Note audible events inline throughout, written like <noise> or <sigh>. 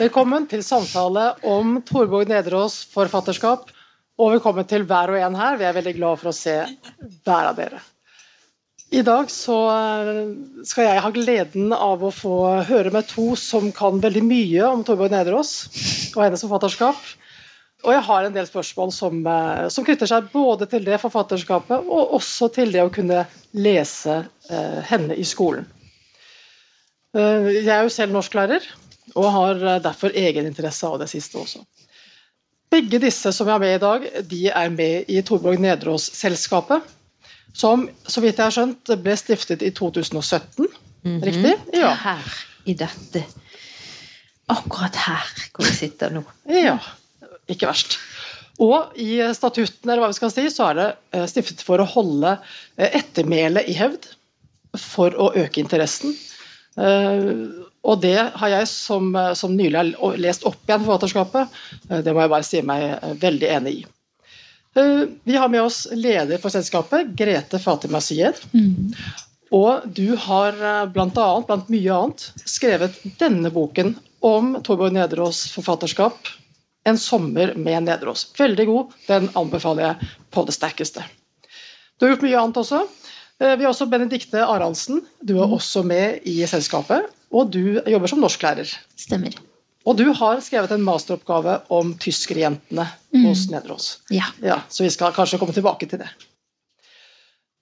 Velkommen til samtale om Torborg Nederås forfatterskap. Og velkommen til hver og en her. Vi er veldig glad for å se hver av dere. I dag eh, skal jeg ha gleden av å få høre med to som kan veldig mye om Torborg Nederås og hennes forfatterskap. Og jeg har en del spørsmål som, eh, som knytter seg både til det forfatterskapet og også til det å kunne lese eh, henne i skolen. Eh, jeg er jo selv norsklærer og har eh, derfor egeninteresse av det siste også. Begge disse som jeg har med i dag, de er med i Torborg Nedreås-selskapet, som så vidt jeg har skjønt ble stiftet i 2017. Mm -hmm. Riktig? Ja. Her, i dette Akkurat her hvor vi sitter nå. Ja, ikke verst. Og i statuten, eller hva vi skal si, så er det eh, stiftet for å holde ettermælet i hevd, for å øke interessen. Og det har jeg som, som nylig har lest opp igjen forfatterskapet, eh, det må jeg bare si meg eh, veldig enig i. Eh, vi har med oss leder for selskapet, Grete Fatima Syed. Mm. Og du har blant, annet, blant mye annet skrevet denne boken om Torbjørn Nederås forfatterskap, 'En sommer med Nederås'. Veldig god, den anbefaler jeg på det sterkeste. Du har gjort mye annet også. Vi har også Benedikte Aransen. du er mm. også med i selskapet. Og du jobber som norsklærer. Stemmer. Og du har skrevet en masteroppgave om tyskerjentene mm. hos Nederås. Ja. ja. Så vi skal kanskje komme tilbake til det.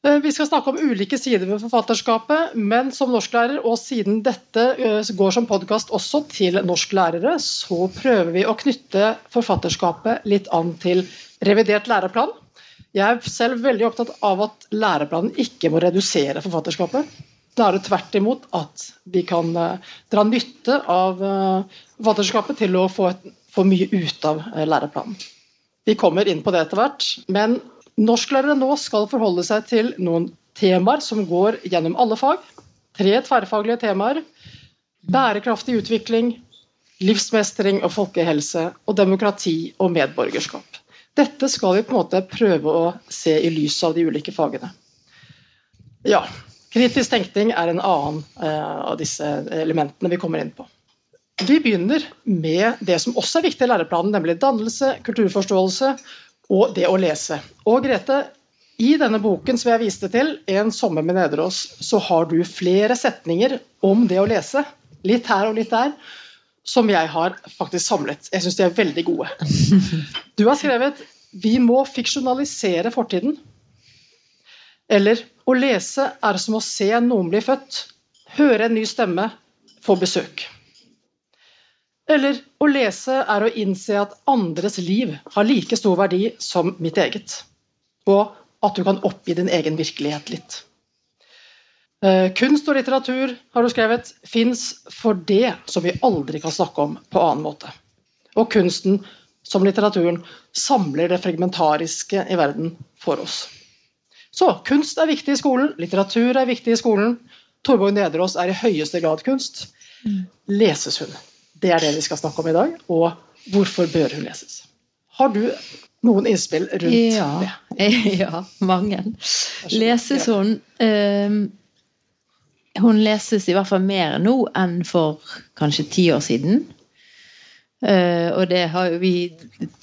Eh, vi skal snakke om ulike sider ved forfatterskapet, men som norsklærer, og siden dette eh, går som podkast også til norsklærere, så prøver vi å knytte forfatterskapet litt an til revidert læreplan. Jeg er selv veldig opptatt av at læreplanen ikke må redusere forfatterskapet. Snarere tvert imot at vi kan uh, dra nytte av forfatterskapet til å få, et, få, mye ut av læreplanen. Vi kommer inn på det etter hvert, men norsklærere nå skal forholde seg til noen temaer som går gjennom alle fag. Tre tverrfaglige temaer. Bærekraftig utvikling, livsmestring og folkehelse, og demokrati og medborgerskap. Dette skal vi på en måte prøve å se i lys av de ulike fagene. Ja, Kritisk tenkning er en annen uh, av disse elementene vi kommer inn på. Vi begynner med det som også er viktig i læreplanen, nemlig dannelse, kulturforståelse og det å lese. Og Grete, i denne boken som jeg viste til, 'En sommer med Nederås', så har du flere setninger om det å lese. Litt her og litt der. Som jeg har faktisk samlet. Jeg syns de er veldig gode. <laughs> Du har skrevet 'Vi må fiksjonalisere fortiden'. Eller å lese er som å se noen bli født, høre en ny stemme, få besøk. Eller å lese er å innse at andres liv har like stor verdi som mitt eget, og at du kan oppgi din egen virkelighet litt. Eh, kunst og litteratur, har du skrevet, fins for det som vi aldri kan snakke om på annen måte. Og kunsten, som litteraturen, samler det fragmentariske i verden for oss. Så kunst er viktig i skolen, litteratur er viktig i skolen. Torborg Nederås er i høyeste grad kunst. Leses hun? Det er det vi skal snakke om i dag. Og hvorfor bør hun leses? Har du noen innspill rundt ja, det? <laughs> Ja, mange. Leses hun um, Hun leses i hvert fall mer nå enn for kanskje ti år siden. Uh, og det har vi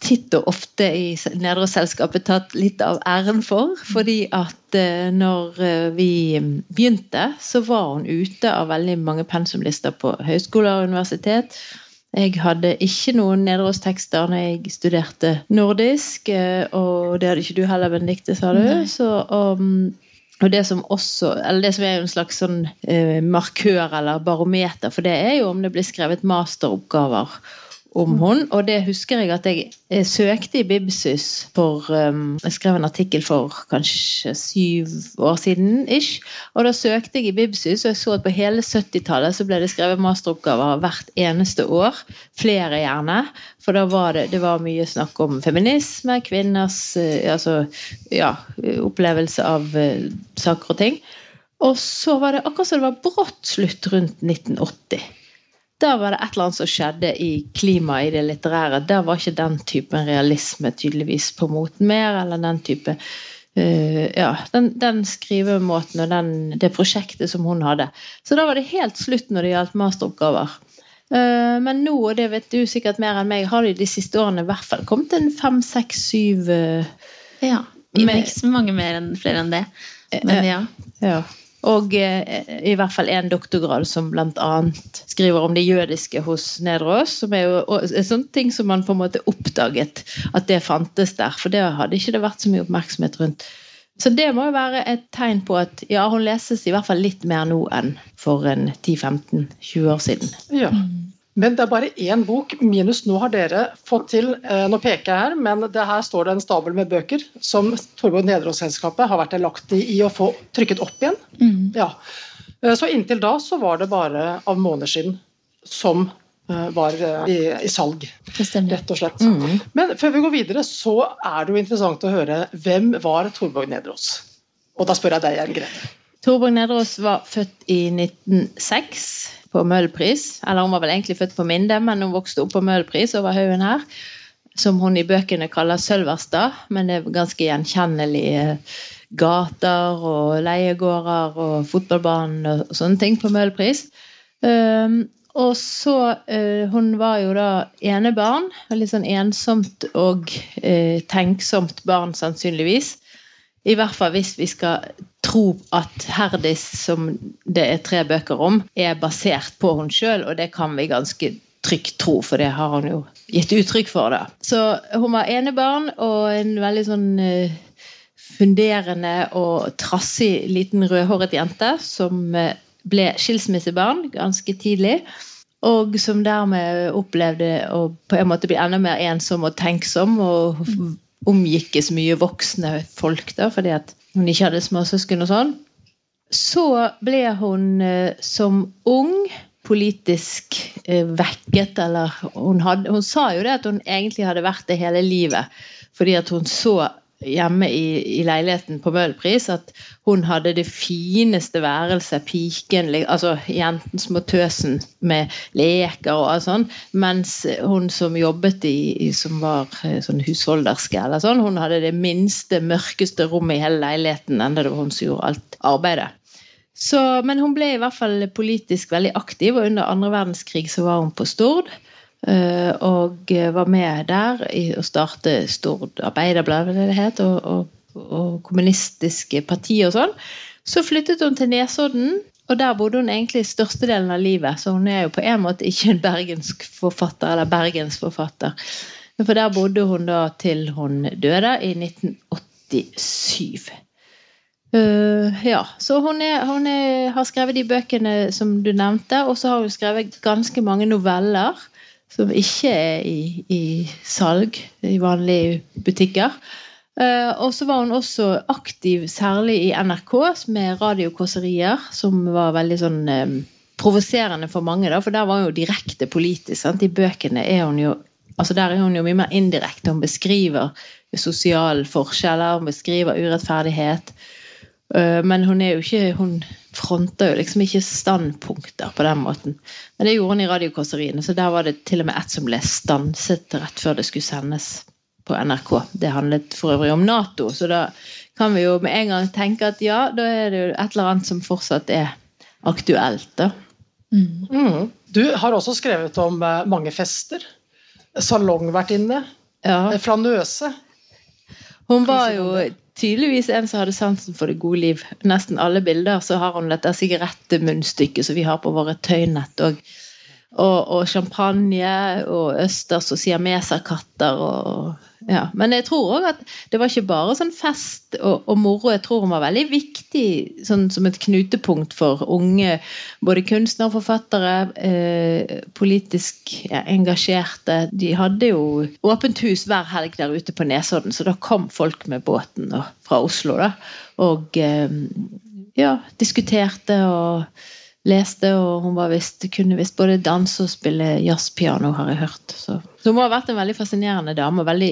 titt og ofte i Nedre selskapet tatt litt av æren for. Fordi at uh, når uh, vi begynte, så var hun ute av veldig mange pensumlister på høyskoler og universitet. Jeg hadde ikke noen Nederås-tekster når jeg studerte nordisk, og det hadde ikke du heller, Benedicte, sa du. Så, um, og det som også, eller det som er en slags sånn markør eller barometer for det, er jo om det blir skrevet masteroppgaver om mm. hun, og det husker jeg at jeg, jeg søkte i Bibsus for um, Jeg skrev en artikkel for kanskje syv år siden, ish. Og da søkte jeg i Bibsus, og jeg så at på hele 70-tallet så ble det skrevet masteroppgaver hvert eneste år. Flere, gjerne. For da var det, det var mye snakk om feminisme, kvinners uh, altså, ja, opplevelse av uh, saker og ting. Og så var det akkurat som det var brått slutt rundt 1980 da var det et eller annet som skjedde i klimaet i det litterære. Da var ikke den typen realisme tydeligvis på moten mer, eller den type Uh, ja, den, den, skrivemåten og den, det prosjektet som hun hadde. Så da var det helt slutt når det gjaldt masteroppgaver. Uh, men nå, og det vet du sikkert mer enn meg, har det de siste årene i hvert fall kommet en fem, seks, syv uh, Ja. Ikke så mange mer enn flere enn det. Men ja. ja. Og eh, i hvert fall en doktorgrad som bl.a. skriver om det jødiske hos Nedreås. Som er jo en sånn ting som man på en måte oppdaget at det fantes der. For det hadde ikke det vært så mye oppmerksomhet rundt. Så det må jo være et tegn på at ja, hun leses i hvert fall litt mer nå enn for en 10-15-20 år siden. Ja. Men det er bare én bok, minus nå har dere fått til eh, Nå peker jeg her, men det her står det en stabel med bøker som Torborg Nederås-selskapet har vært delaktig i å få trykket opp igjen. Mm. Ja. Eh, så inntil da så var det bare av måneskinn som eh, var i, i salg, rett og slett. Mm. Men før vi går videre, så er det jo interessant å høre hvem var Torborg Nederås? Og da spør jeg deg, Jern Grete. Torborg Nederås var født i 1906 på Møhlpris. Eller hun var vel egentlig født på Minde, men hun vokste opp på Møhlpris over haugen her. Som hun i bøkene kaller Sølverstad, men det er ganske gjenkjennelige gater og leiegårder og fotballbanen og sånne ting på Møhlpris. Um, og så uh, Hun var jo da enebarn. Litt sånn ensomt og uh, tenksomt barn, sannsynligvis. I hvert fall hvis vi skal tro at Herdis, som det er tre bøker om, er basert på hun sjøl, og det kan vi ganske trygt tro, for det har hun jo gitt uttrykk for. da. Så hun var enebarn og en veldig sånn uh, funderende og trassig liten rødhåret jente som uh, ble skilsmissebarn ganske tidlig. Og som dermed opplevde å på en måte bli enda mer ensom og tenksom. og omgikkes mye voksne folk, da, fordi at hun ikke hadde småsøsken og sånn. Så ble hun eh, som ung politisk eh, vekket, eller hun, hadde, hun sa jo det at hun egentlig hadde vært det hele livet. Fordi at hun så hjemme i, i, leiligheten på Møhlpris at hun hadde det fineste værelset, piken, altså jenten små tøsen med leker og alt sånn, mens hun som jobbet i, som var eh, sånn husholderske eller sånn, hun hadde det minste, mørkeste rommet i hele leiligheten, enda det var hun som gjorde alt arbeidet. Så, men hun ble i hvert fall politisk veldig aktiv, og under andre verdenskrig så var hun på Stord. Eh, og var med der i å starte Stord Arbeiderblad, det det het, og, og, og, kommunistiske partier og sånn. Så flyttet hun til Nesodden, og der bodde hun egentlig størstedelen av livet. Så hun er jo på en måte ikke en bergensk forfatter, eller bergensforfatter. For der bodde hun da til hun døde i 1987. Uh, eh, ja, så hun, er, hun er, har skrevet de bøkene som du nevnte, og så har hun skrevet ganske mange noveller som ikke er i, i salg i vanlige butikker. Uh, og så var hun også aktiv, særlig i NRK, med radiokåserier, som var veldig sånn um, provoserende for mange, da, for der var hun jo direkte politisk. Sant? I bøkene er hun jo altså der er hun jo mye mer indirekte. Hun beskriver sosiale forskjeller, hun beskriver urettferdighet. Uh, men hun er jo ikke Hun fronter jo liksom ikke standpunkter på den måten. Men det gjorde hun i radiokåseriene, så der var det til og med ett som ble stanset rett før det skulle sendes på NRK. Det handlet for øvrig om Nato, så da kan vi jo med en gang tenke at ja, da er det jo et eller annet som fortsatt er aktuelt, da. Mm. Mm. Du har også skrevet om eh, mange fester. Salongvertinne. Ja. Fra Nøse. Hun var jo tydeligvis en som hadde sansen for det gode liv. Nesten alle bilder så har hun dette sigarettmunnstykket som vi har på våre tøynett. Og, og, og champagne og østers og siameserkatter og ja. Men jeg tror òg at det var ikke bare sånn fest og, og, moro. Jeg tror hun var veldig viktig sånn som et knutepunkt for unge både kunstnere og forfattere. Eh, politisk ja, engasjerte. De hadde jo åpent hus hver helg der ute på Nesodden, så da kom folk med båten og, fra Oslo. da, Og eh, ja, diskuterte og leste, og hun visst, kunne visst både danse og spille jazzpiano, har jeg hørt. Så. så, hun ha vært en veldig fascinerende dame. Veldig,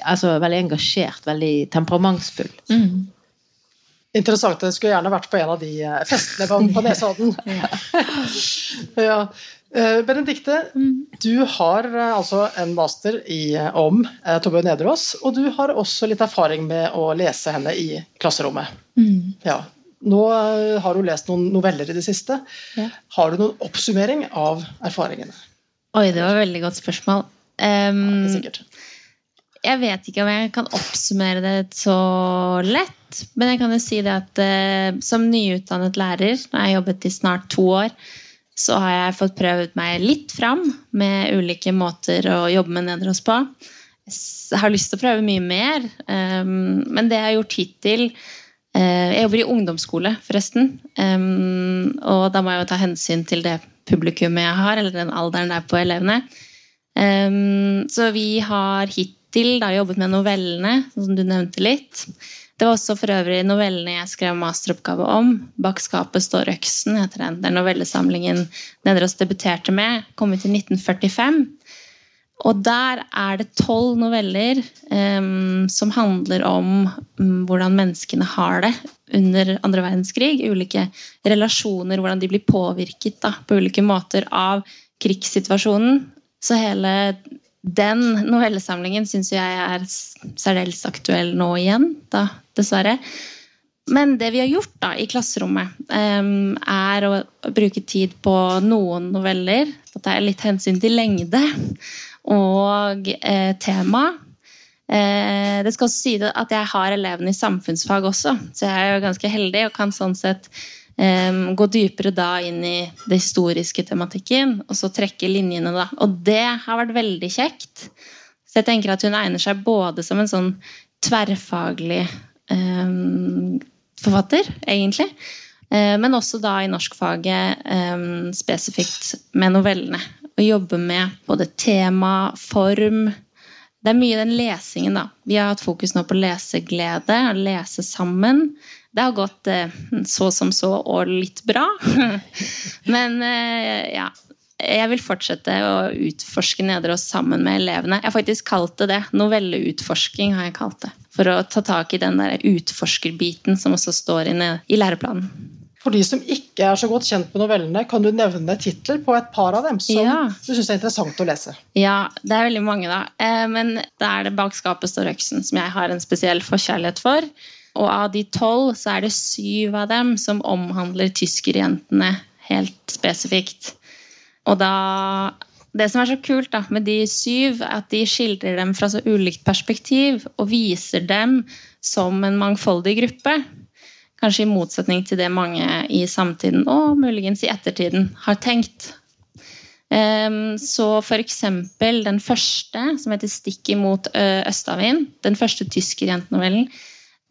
altså, veldig engasjert, veldig temperamentsfull. Mm. Interessant. Jeg skulle gjerne vært på en av de eh, festene på, på Nesodden. <laughs> <laughs> ja. Eh, Benedikte, Mm. du har eh, altså en master i, om eh, Torbjørn Nederås, og du har også litt erfaring med å lese henne i klasserommet. Mm. Ja. Nå eh, har du lest noen noveller i det siste. Ja. Har du noen oppsummering av erfaringene? Oi, det var et veldig godt spørsmål. Um, ja, sikkert. jeg vet ikke om jeg kan oppsummere det så lett. Men jeg kan jo si det at uh, som nyutdannet lærer, når jeg har jobbet i snart to år, så har jeg fått prøvd meg litt fram med ulike måter å jobbe med Nedros på. Jeg har lyst til å prøve mye mer, um, men det jeg har gjort hittil Jeg jobber i ungdomsskole, forresten. Og da må jeg jo ta hensyn til det publikummet jeg har, eller den alderen det er på elevene. Så vi har hittil da jobbet med novellene, sånn som du nevnte litt. Det var også for øvrig novellene jeg skrev masteroppgave om. 'Bak skapet står øksen' heter den. Det er novellesamlingen Nedreås debuterte med. Kom ut i 1945. Og der er det tolv noveller um, som handler om um, hvordan menneskene har det under andre verdenskrig. Ulike relasjoner, hvordan de blir påvirket da, på ulike måter av krigssituasjonen. Så hele den novellesamlingen syns jeg er særdeles aktuell nå igjen, da, dessverre. Men det vi har gjort da i klasserommet, um, er å bruke tid på noen noveller. At det er litt hensyn til lengde og eh, tema. Eh, det skal også si at jeg har elevene i samfunnsfag også, så jeg er jo ganske heldig og kan sånn sett eh, gå dypere da inn i det historiske tematikken, og så trekke linjene, da. Og det har vært veldig kjekt. Så jeg tenker at hun egner seg både som en sånn tverrfaglig eh, forfatter, egentlig. Eh, Men også da i norskfaget eh, spesifikt med novellene. Å jobbe med både tema, form Det er mye den lesingen, da. Vi har hatt fokus nå på leseglede, å lese sammen. Det har gått eh, så som så og litt bra. <laughs> Men eh, ja. Jeg vil fortsette å utforske Nedreås sammen med elevene. Jeg har faktisk kalt det det. Novelleutforsking har jeg kalt det. For å ta tak i den der utforskerbiten som også står inne i læreplanen. For de som ikke er så godt kjent med novellene, kan du nevne titler på et par av dem som Ja. du syns er interessant å lese? Ja, det er veldig mange, da. Eh, Men det er det Bak skapet står øksen, som jeg har en spesiell forkjærlighet for. Og av de tolv så er det syv av dem som omhandler tyskerjentene helt spesifikt. Og da Det som er så kult da, med de syv, er at de skildrer dem fra så ulikt perspektiv og viser dem som en mangfoldig gruppe. Kanskje i motsetning til det mange i samtiden og muligens i ettertiden har tenkt. Ehm, Så eksempel den første, som heter 'Stikk imot østavind', den første tyskerjentenovellen,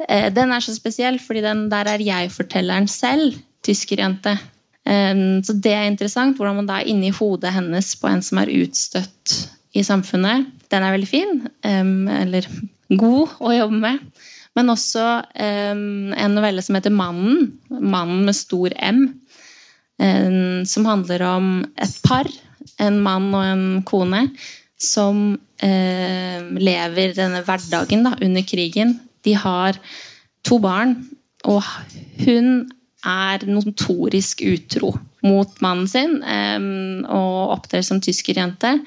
eh, den er så spesiell, fordi den, der er jeg-fortelleren selv tyskerjente. Ehm, Så det er interessant, hvordan man da er inni hodet hennes på en som er utstøtt i samfunnet. Den er veldig fin, ehm, eller god å jobbe med. Men også en novelle som heter 'Mannen'. Mannen med stor M. som handler om et par, en mann og en kone, som lever denne hverdagen da, under krigen. De har to barn, og hun er notorisk utro mot mannen sin og opptrer som tyskerjente.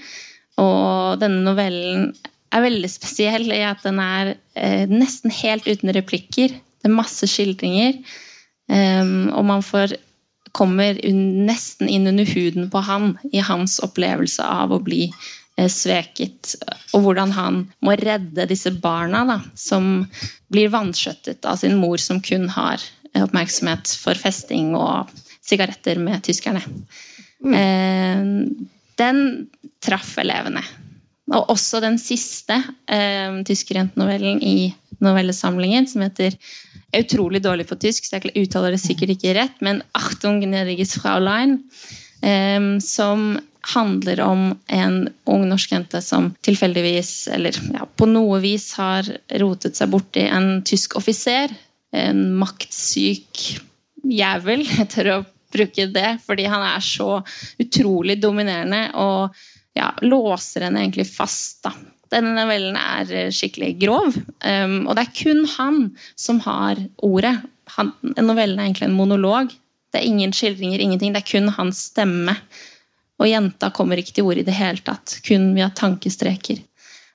Og denne novellen er veldig spesiell i at den er eh, nesten helt uten replikker. Det er masse skildringer. Um, og man får, kommer un, nesten inn under huden på han i hans opplevelse av å bli eh, sveket. Og hvordan han må redde disse barna da, som blir vanskjøttet av sin mor, som kun har oppmerksomhet for festing og sigaretter med tyskerne. Eh, den traff elevene. Og også den siste eh, tyskerjentenovellen i novellesamlingen, som heter er utrolig dårlig på tysk, så jeg uttaler det sikkert ikke rett, men 'Achtung gnädiges Fraulein', eh, som handler om en ung norsk jente som tilfeldigvis, eller ja, på noe vis, har rotet seg borti en tysk offiser. En maktsyk jævel, <laughs> jeg tør å bruke det, fordi han er så utrolig dominerende og ja, låser henne egentlig fast. da. Denne novellen er eh, skikkelig grov, um, og det er kun han som har ordet. Han, novellen er egentlig en monolog. Det er ingen skildringer, ingenting. Det er kun hans stemme. Og jenta kommer ikke til ordet i det hele tatt. Kun via tankestreker.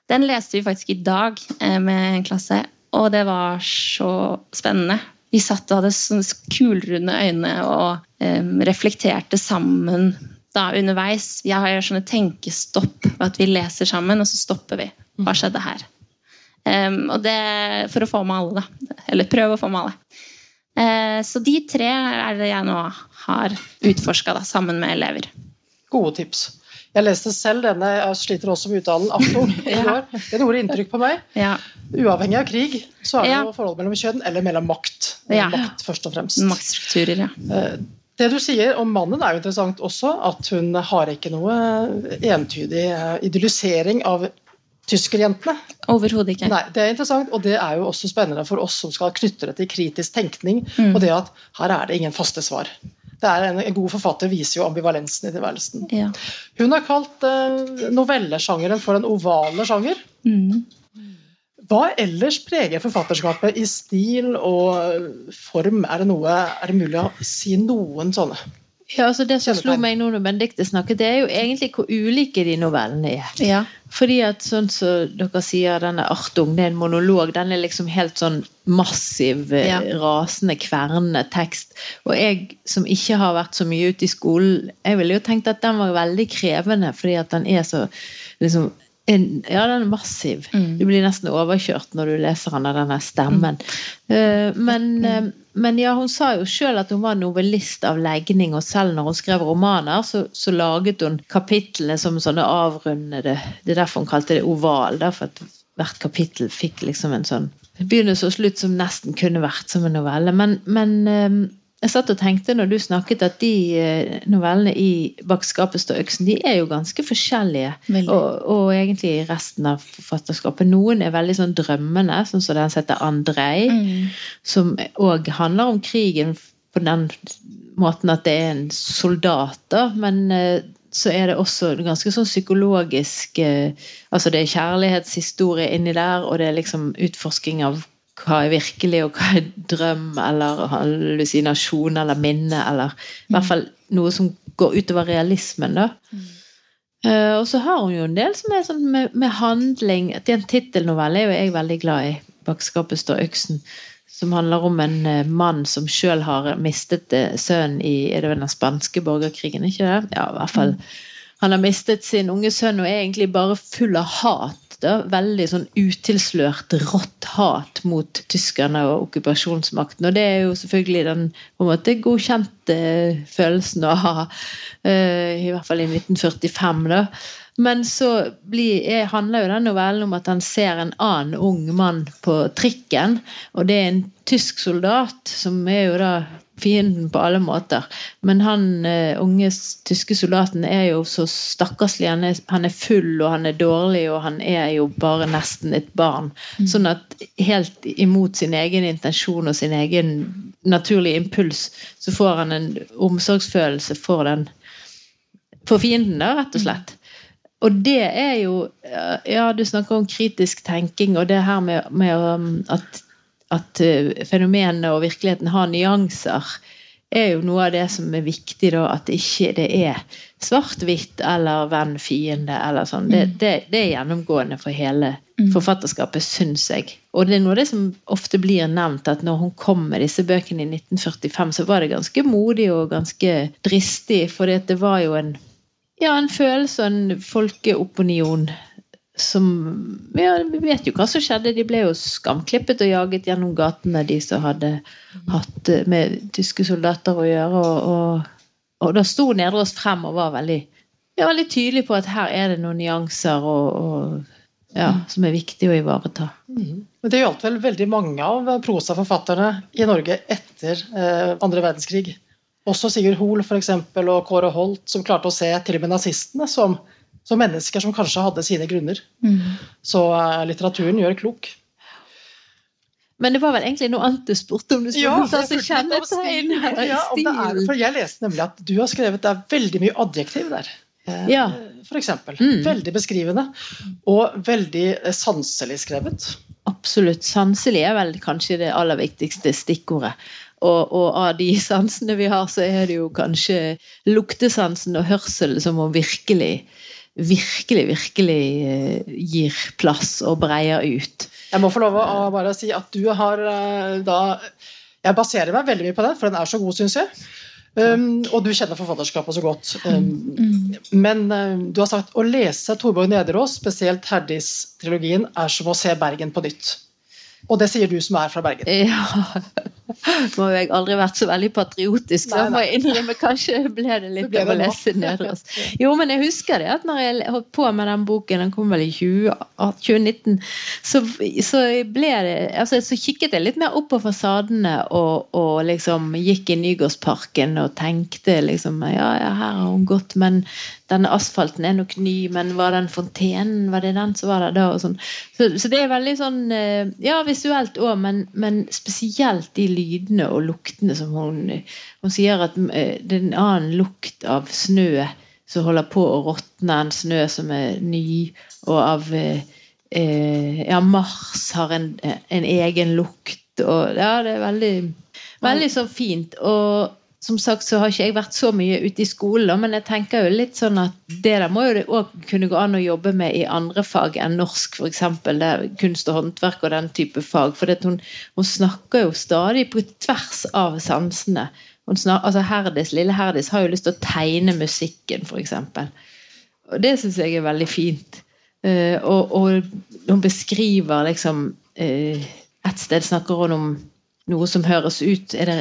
Den leste vi faktisk i dag eh, med en klasse, og det var så spennende. Vi satt og hadde kulrunde øyne og eh, reflekterte sammen da underveis. Vi har sånne tenkestopp, at vi leser sammen, og så stopper vi. Hva skjedde her? Um, og det for å få med alle, da. Eller prøve å få med alle. Uh, så de tre er det jeg nå har utforska sammen med elever. Gode tips. Jeg leste selv denne, jeg sliter også med uttalen, Afton <laughs> i går. Den gjorde inntrykk på meg. Ja. Uavhengig av krig, så er det Ja. jo forhold mellom kjønn, eller mellom makt. Ja. Makt, først og fremst. Maktstrukturer, ja. Eh, Det du sier om mannen er jo interessant også, at hun har ikke noe entydig eh, idyllisering av tyskerjentene. Overhodet ikke. Nei, Det er interessant, og det er jo også spennende for oss som skal knytte det til kritisk tenkning, Mm. og det at her er det ingen faste svar. Det er en, en god forfatter viser jo ambivalensen i tilværelsen. Ja. Hun har kalt eh, novellesjangeren for den ovale sjanger. Mm. Hva ellers preger forfatterskapet i stil og form? Er det, noe, er det mulig å si noen sånne? Ja, altså Det som slo meg nå når Benedicte snakket, det er jo egentlig hvor ulike de novellene er. ja. Fordi at sånn som dere sier, denne Artung, det er en monolog. Den er liksom helt sånn massiv, eh, Ja. rasende, kvernende tekst. Og jeg som ikke har vært så mye ute i skolen, jeg ville jo tenkt at den var veldig krevende, fordi at den er så liksom en, ja, den er massiv. Mm. Du blir nesten overkjørt når du leser han av denne stemmen. Eh, men, uh, men ja, hun sa jo sjøl at hun var novellist av legning, og selv når hun skrev romaner, så, så laget hun kapitlene som sånne avrundede Det er derfor hun kalte det oval, da, for at hvert kapittel fikk liksom en sånn begynnelse og slutt som nesten kunne vært som en novelle. Men, men eh, jeg satt og tenkte når du snakket at de eh, novellene i Bak skapet står øksen, de er jo ganske forskjellige. Og, og egentlig resten av forfatterskapet. Noen er veldig sånn drømmende, sånn som den heter Andrej, Mm. som òg handler om krigen på den måten at det er en soldat, da, men eh, så er det også ganske sånn psykologisk eh, Altså det er kjærlighetshistorie inni der, og det er liksom utforsking av hva er virkelig, og hva er drøm, eller hallusinasjon, eller minne, eller i hvert fall noe som går utover realismen, da. Uh, og så har hun jo en del som er sånn med, med handling En tittelnovelle er jo jeg veldig glad i. 'Bak skapet står øksen'. Som handler om en uh, mann som sjøl har mistet uh, sønnen i er det vel den spanske borgerkrigen. ikke det? Ja, i hvert fall. Han har mistet sin unge sønn og er egentlig bare full av hat. Da. Veldig sånn utilslørt, rått hat mot tyskerne og okkupasjonsmakten. Og det er jo selvfølgelig den på en måte godkjente følelsen å ha, eh, i hvert fall i 1945. da. Men så blir, er, handler jo den novellen om at han ser en annen ung mann på trikken. Og det er en tysk soldat, som er jo da fienden på alle måter. Men han uh, unge tyske soldaten er jo så stakkarslig. Han er, han er full, og han er dårlig, og han er jo bare nesten et barn. Sånn at helt imot sin egen intensjon og sin egen naturlige impuls, så får han en omsorgsfølelse for den for fienden, da, rett og slett. Og det er jo Ja, du snakker om kritisk tenking, og det her med, med um, at, at uh, fenomenene og virkeligheten har nyanser, er jo noe av det som er viktig, da. At ikke det er svart-hvitt eller venn-fiende eller sånn. Det, det, det er gjennomgående for hele forfatterskapet, syns jeg. Og det er noe av det som ofte blir nevnt, at når hun kom med disse bøkene i 1945, så var det ganske modig og ganske dristig, for det var jo en ja, en følelse og en folkeopinion som ja, Vi vet jo hva som skjedde. De ble jo skamklippet og jaget gjennom gatene, de som hadde hatt eh, med tyske soldater å gjøre. Og, og, og da sto Nedreås frem og var veldig, ja, veldig tydelig på at her er det noen nyanser og, og, ja, som er viktig å ivareta. Men det gjaldt vel veldig mange av prosaforfatterne i Norge etter eh, verdenskrig. Også Sigurd Hoel for eksempel, og Kåre Holt, som klarte å se til og med nazistene som, som mennesker som kanskje hadde sine grunner. Så eh, litteraturen gjør klok. Men det var vel egentlig noe annet du spurte om? Du spurte fulgte litt av kjennetegn stil. Ja, det er, for jeg leste nemlig at du har skrevet det er veldig mye adjektiv der. Eh, Ja. For eksempel. Mm. Veldig beskrivende. Og veldig eh, sanselig skrevet. Absolutt. Sanselig er vel kanskje det aller viktigste stikkordet. Og, og, av de sansene vi har, så er det jo kanskje luktesansen og hørselen som må virkelig virkelig, virkelig eh, gir plass og breier ut. Jeg må få lov å bare si at du har eh, da Jeg baserer meg veldig mye på den, for den er så god, syns jeg. Um, og du kjenner forfatterskapet så godt. Um, mm. Men um, du har sagt å lese Torborg Nederås, spesielt Herdis-trilogien, er som å se Bergen på nytt. Og det sier du som er fra Bergen. Ja. Nå har jeg aldri vært så veldig patriotisk, så må jeg innrømme kanskje ble det litt av å lese nederst. Jo, men jeg husker det at når jeg holdt på med den boken, den kom vel i 2019, så, så, ble det altså, så kikket jeg litt mer opp på fasadene og, og liksom gikk i Nygårdsparken og tenkte liksom ja, ja, her har hun gått, men denne asfalten er nok ny, men var den fontenen, var det den som var der da? og sånn. Så, så, det er veldig sånn eh, Ja, visuelt òg, men, men, spesielt de lydene og luktene som hun Hun sier at eh, det er en annen lukt av snø som holder på å råtne enn snø som er ny, og av eh, Ja, Mars har en, en egen lukt, og Ja, det er veldig, veldig så fint. og som sagt så har ikke jeg vært så mye ute i skolen, men jeg tenker jo litt sånn at det der må jo det òg kunne gå an å jobbe med i andre fag enn norsk, f.eks. kunst og håndverk og den type fag. For hun, hun, snakker jo stadig på tvers av sansene. Snak, altså Herdis, Lille Herdis har jo lyst til å tegne musikken, f.eks. Og det syns jeg er veldig fint. Uh, og, og, hun beskriver liksom uh, Et sted snakker hun om noe som høres ut Er det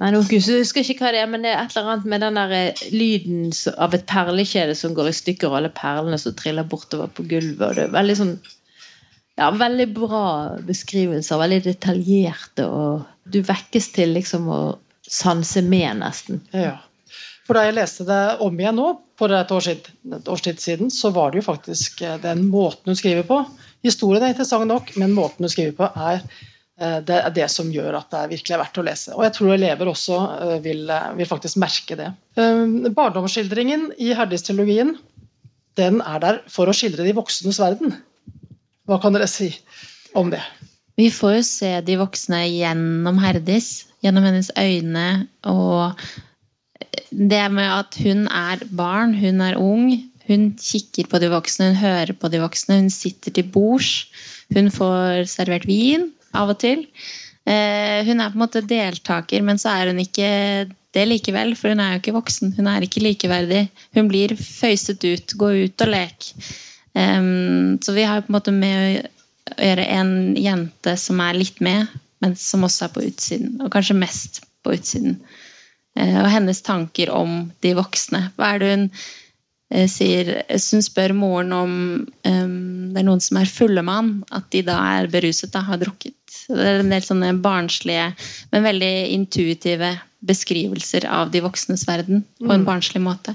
Nei, nå husker ikke hva det er, men det er et eller annet med den der eh, lyden av et perlekjede som går i stykker, og alle perlene som triller bortover på gulvet. og det er veldig sånn ja, veldig bra beskrivelser, veldig detaljerte, og du vekkes til liksom å sanse med, nesten. Ja. For da jeg leste det om igjen nå, for et, år siden, et års tid siden, så var det jo faktisk eh, den måten hun skriver på. Historien er interessant nok, men måten hun skriver på, er det er det som gjør at det virkelig er verdt å lese. Og jeg tror elever også eh, vil, eh, vil faktisk merke det. Barndomsskildringen i Herdis-trilogien den er der for å skildre de voksnes verden. Hva kan dere si om det? Vi får jo se de voksne gjennom Herdis, gjennom hennes øyne. Og det med at hun er barn, hun er ung. Hun kikker på de voksne, hun hører på de voksne, hun sitter til bords. Hun får servert vin, av og til. Eh, hun er på en måte deltaker, men så er hun ikke det likevel, for hun er jo ikke voksen. Hun er ikke likeverdig. Hun blir føyset ut. Gå ut og lek. så vi har på en måte med å gjøre en jente som er litt med, men som også er på utsiden. Og kanskje mest på utsiden. Eh, og hennes tanker om de voksne. Hva er det hun Eh, sier, hun spør moren om um, det er noen som er fulle mann, at de da er beruset, da har drukket. Det er en del sånne barnslige, men veldig intuitive beskrivelser av de voksnes verden på en mm. barnslig måte.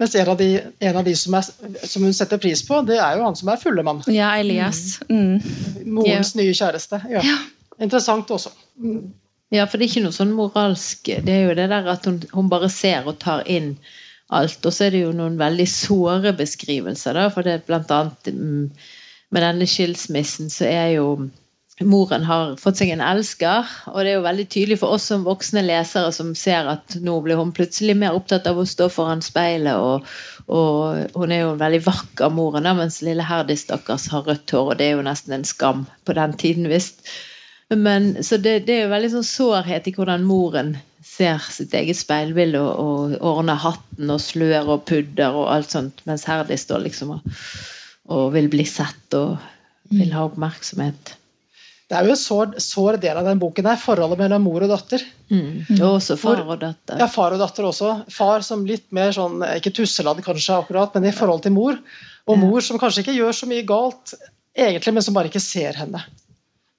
Mens en av de, en av de som, er, som, hun setter pris på, det er jo han som er fulle mann. Ja, Elias. Mm. Morens ja. nye kjæreste. Ja. ja. Interessant også. Mm. Ja, for det er ikke noe sånn moralsk Det er jo det der at hun, hun bare ser og tar inn alt. Og så er det jo noen veldig såre beskrivelser, da, for det er blant annet mm, med denne skilsmissen så er jo Moren har fått seg en elsker, og det er jo veldig tydelig for oss som voksne lesere som ser at nå blir hun plutselig mer opptatt av å stå foran speilet, og, og hun er jo en veldig vakker moren, da, mens lille Herdis stakkars har rødt hår, og det er jo nesten en skam på den tiden, visst. Men, så det, det, er jo veldig sånn sårhet i hvordan moren ser sitt eget speilbilde og, og, ordner hatten og slør og pudder og alt sånt, mens Herdi står liksom og, og, vil bli sett og vil ha oppmerksomhet. Det er jo en sår, sår del av den boken der, forholdet mellom mor og datter. Mm. mm. også far og datter. Ja, far og datter også. Far som litt mer sånn, ikke tusseladd kanskje akkurat, men i forhold til mor. Og mor som kanskje ikke gjør så mye galt, egentlig, men som bare ikke ser henne.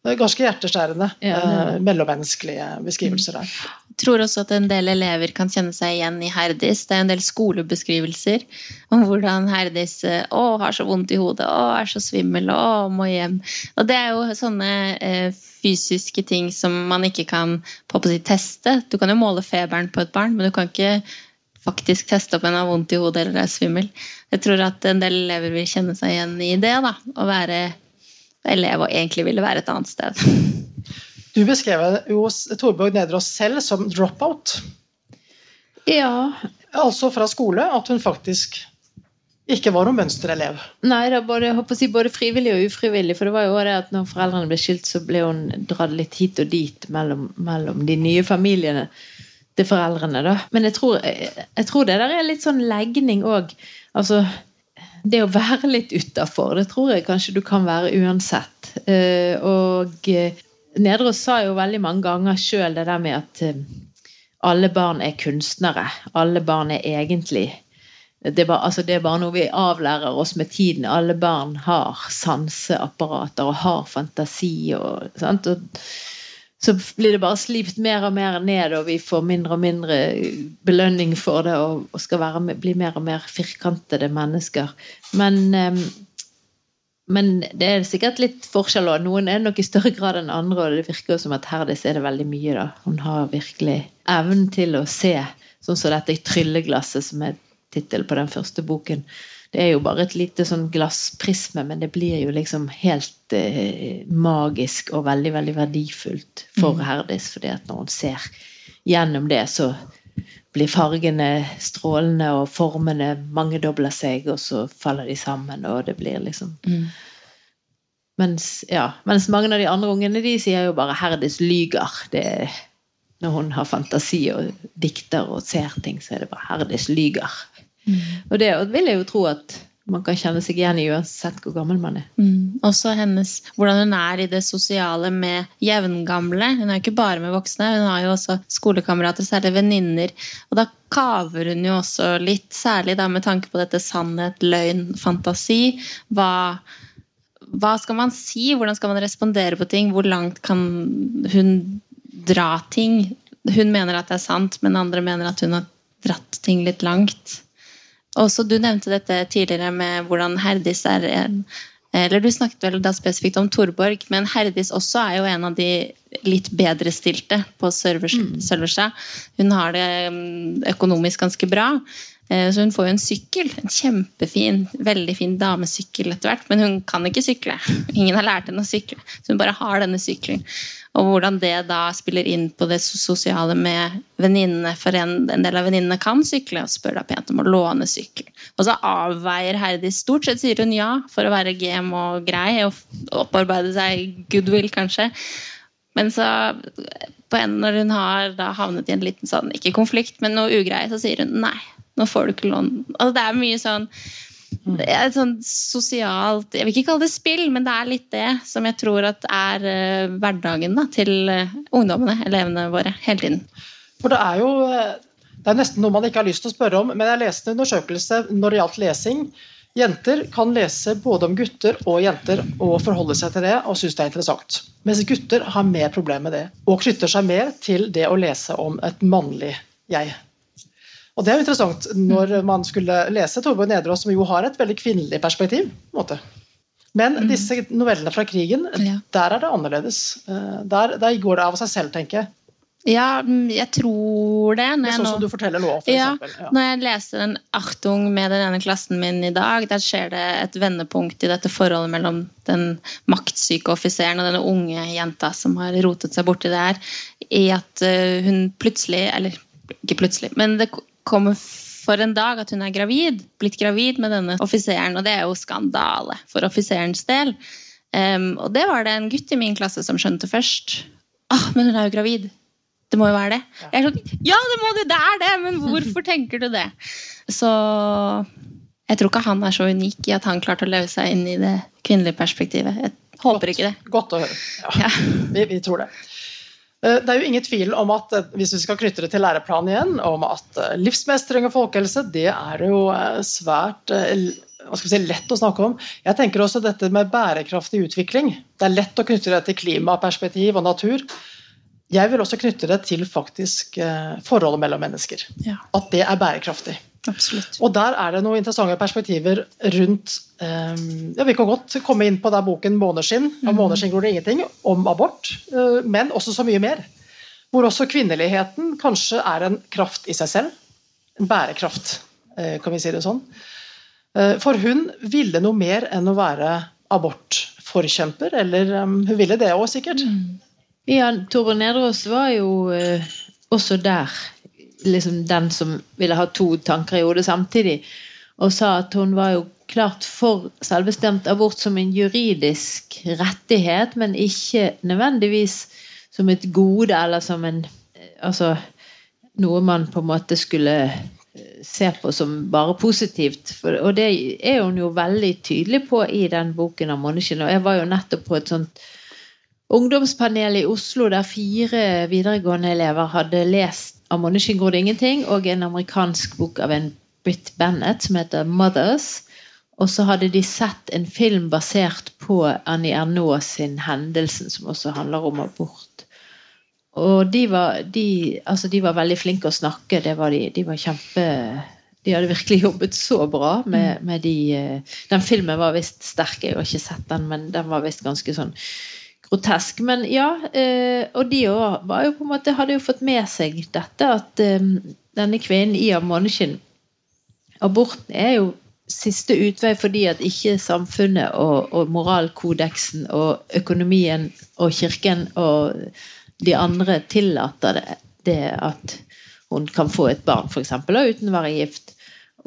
Det er ganske hjerteskjærende ja, eh, mellommenneskelige beskrivelser der. Jeg tror også at en del elever kan kjenne seg igjen i Herdis. Det er en del skolebeskrivelser om hvordan Herdis eh, å, har så vondt i hodet, å, er så svimmel, å, må hjem. Og det er jo sånne eh, fysiske ting som man ikke kan på å si, teste. Du kan jo måle feberen på et barn, men du kan ikke faktisk teste opp en har vondt i hodet eller er svimmel. Jeg tror at en del elever vil kjenne seg igjen i det. da, Å være elev og egentlig ville være et annet sted. Du beskrev jo Torbjørg Nedreås selv som drop-out. Ja. Altså fra skole, at hun faktisk ikke var noen mønsterelev. Nei, da både, jeg håper å si, både frivillig og ufrivillig. For det var jo det at når foreldrene ble skilt, så ble hun dratt litt hit og dit mellom, mellom de nye familiene til foreldrene. da. Men jeg tror, jeg tror det der er litt sånn legning òg. Altså, det å være litt utafor, det tror jeg kanskje du kan være uansett. Eh, og eh, Nedreås sa jo veldig mange ganger sjøl det der med at eh, alle barn er kunstnere. Alle barn er egentlig det bare, altså det er bare noe vi avlærer oss med tiden. Alle barn har sanseapparater og har fantasi. Og, og, så blir det bare slipt mer og mer ned, og vi får mindre og mindre belønning for det og, og skal være, bli mer og mer firkantede mennesker. Men, men det er sikkert litt forskjell òg. Noen er nok i større grad enn andre, og det virker som at Herdis er det veldig mye. da. Hun har virkelig evnen til å se, sånn som dette trylleglasset som er tittel på den første boken. Det er jo bare et lite sånn glassprisme, men det blir jo liksom helt eh, magisk og veldig, veldig verdifullt for mm. Herdis. fordi at når hun ser gjennom det, så blir fargene strålende, og formene mangedobler seg, og så faller de sammen, og det blir liksom mm. mens, ja, mens mange av de andre ungene de sier jo bare 'Herdis lyger'. Det når hun har fantasi og dikter og ser ting, så er det bare 'Herdis lyger'. Og det vil jeg jo tro at man kan kjenne seg igjen i uansett hvor gammel man er. Mm. Også hennes, hvordan hun er i det sosiale med jevngamle. Hun er jo ikke bare med voksne, hun har jo også skolekamerater, særlig venninner. Og da kaver hun jo også litt, særlig da med tanke på dette sannhet, løgn, fantasi. Hva, hva skal man si? Hvordan skal man respondere på ting? Hvor langt kan hun dra ting? Hun mener at det er sant, men andre mener at hun har dratt ting litt langt. Også Du nevnte dette tidligere med hvordan Herdis er en eller Du snakket vel da spesifikt om Torborg, men Herdis også er jo en av de litt bedre stilte på Sølverstad. Mm. Hun har det mm, økonomisk ganske bra. Eh, så hun får jo en sykkel. En kjempefin, veldig fin damesykkel etter hvert. Men hun kan ikke sykle. Ingen har lært henne å sykle. Så hun bare har denne sykkelen. Og hvordan det da spiller inn på det sosiale med venninnene. For en, en, del av venninnene kan sykle og spør da pent om å låne sykkel. Og så avveier Heidi stort sett, sier hun ja, for å være gem og grei og opparbeide seg goodwill, kanskje. Men så på en, når hun har da havnet i en liten sånn, ikke konflikt, men noe ugreie, så sier hun nei, nå får du ikke låne Altså, det er mye sånn et sånn sosialt Jeg vil ikke kalle det spill, men det er litt det som jeg tror at er uh, hverdagen da, til uh, ungdommene, elevene våre, hele tiden. For det er jo eh, det er nesten noe man ikke har lyst til å spørre om, men jeg leste en undersøkelse når det gjaldt lesing. Jenter kan lese både om gutter og jenter og forholde seg til det og synes det er interessant. Mens gutter har mer problemer med det, og knytter seg mer til det å lese om et mannlig jeg. Og det er jo interessant når man skulle lese Torbjørn Nedreås, som jo har et veldig kvinnelig perspektiv. på en måte. Men mm. disse novellene fra krigen, ja. der er det annerledes. Eh, der, der, går det av seg selv, tenker jeg. Ja, mm, jeg tror det. det er sånn som du forteller nå, for ja, ja. Når jeg leser en Achtung med den ene klassen min i dag, der skjer det et vendepunkt i dette forholdet mellom den maktsyke offiseren og denne unge jenta som har rotet seg borti det her, i at eh, hun plutselig, eller ikke plutselig, men det kommer for en dag at hun er gravid, blitt gravid med denne offiseren. Og det er jo skandale for offiserens del. Um, og det var det en gutt i min klasse som skjønte først. Ah, men hun er jo gravid. Det må jo være det. Jeg er sånn, ja, det må det, det er det, men hvorfor tenker du det? Så jeg tror ikke han er så unik i at han klarte å leve seg inn i det kvinnelige perspektivet. Jeg håper godt, ikke det. Godt å høre. Ja, ja. Vi, vi tror det. Eh, det er jo ingen tvil om at eh, hvis vi skal knytte det til læreplanen igjen, om at eh, livsmestring og folkehelse det er jo svært si, lett å snakke om. Jeg tenker også dette med bærekraftig utvikling. Det er lett å knytte det til klimaperspektiv og natur. Jeg vil også knytte det til faktisk forholdet mellom mennesker. Ja. At det er bærekraftig. Absolutt. Og der er det noen interessante perspektiver rundt um, ja, Vi kan godt komme inn på der boken 'Måneskinn'. Av mm. 'Måneskinn gror det ingenting', om abort, uh, men også så mye mer. Hvor også kvinneligheten kanskje er en kraft i seg selv. En bærekraft, uh, kan vi si det sånn. Uh, for hun ville noe mer enn å være abortforkjemper, eller um, hun ville det òg, sikkert. Mm. Ja, Torbjørn Nedreås var jo eh, også der liksom den som ville ha to tanker i hodet samtidig. Og sa at hun var jo klart for selvbestemt abort som en juridisk rettighet, men ikke nødvendigvis som et gode eller som en Altså noe man på en måte skulle eh, se på som bare positivt. For, og det er hun jo veldig tydelig på i den boken av Måneskinn. Og jeg var jo nettopp på et sånt ungdomspanel i Oslo der fire videregående elever hadde lest av Monnikjen går det ingenting og en amerikansk bok av en Britt Bennett som heter 'Mothers'. Og så hadde de sett en film basert på Annie Ernaux sin 'Hendelsen', som også handler om abort. Og de var, de, altså de var veldig flinke å snakke. Det var de, de var kjempe De hadde virkelig jobbet så bra med, med de eh, Den filmen var visst sterk, jeg har ikke sett den, men den var visst ganske sånn grotesk. Men ja, eh, og de òg hadde jo fått med seg dette at eh, denne kvinnen i av Aborten er jo siste utvei fordi at ikke samfunnet og, og moralkodeksen og økonomien og kirken og de andre tillater det, det at hun kan få et barn, f.eks., uten å være gift.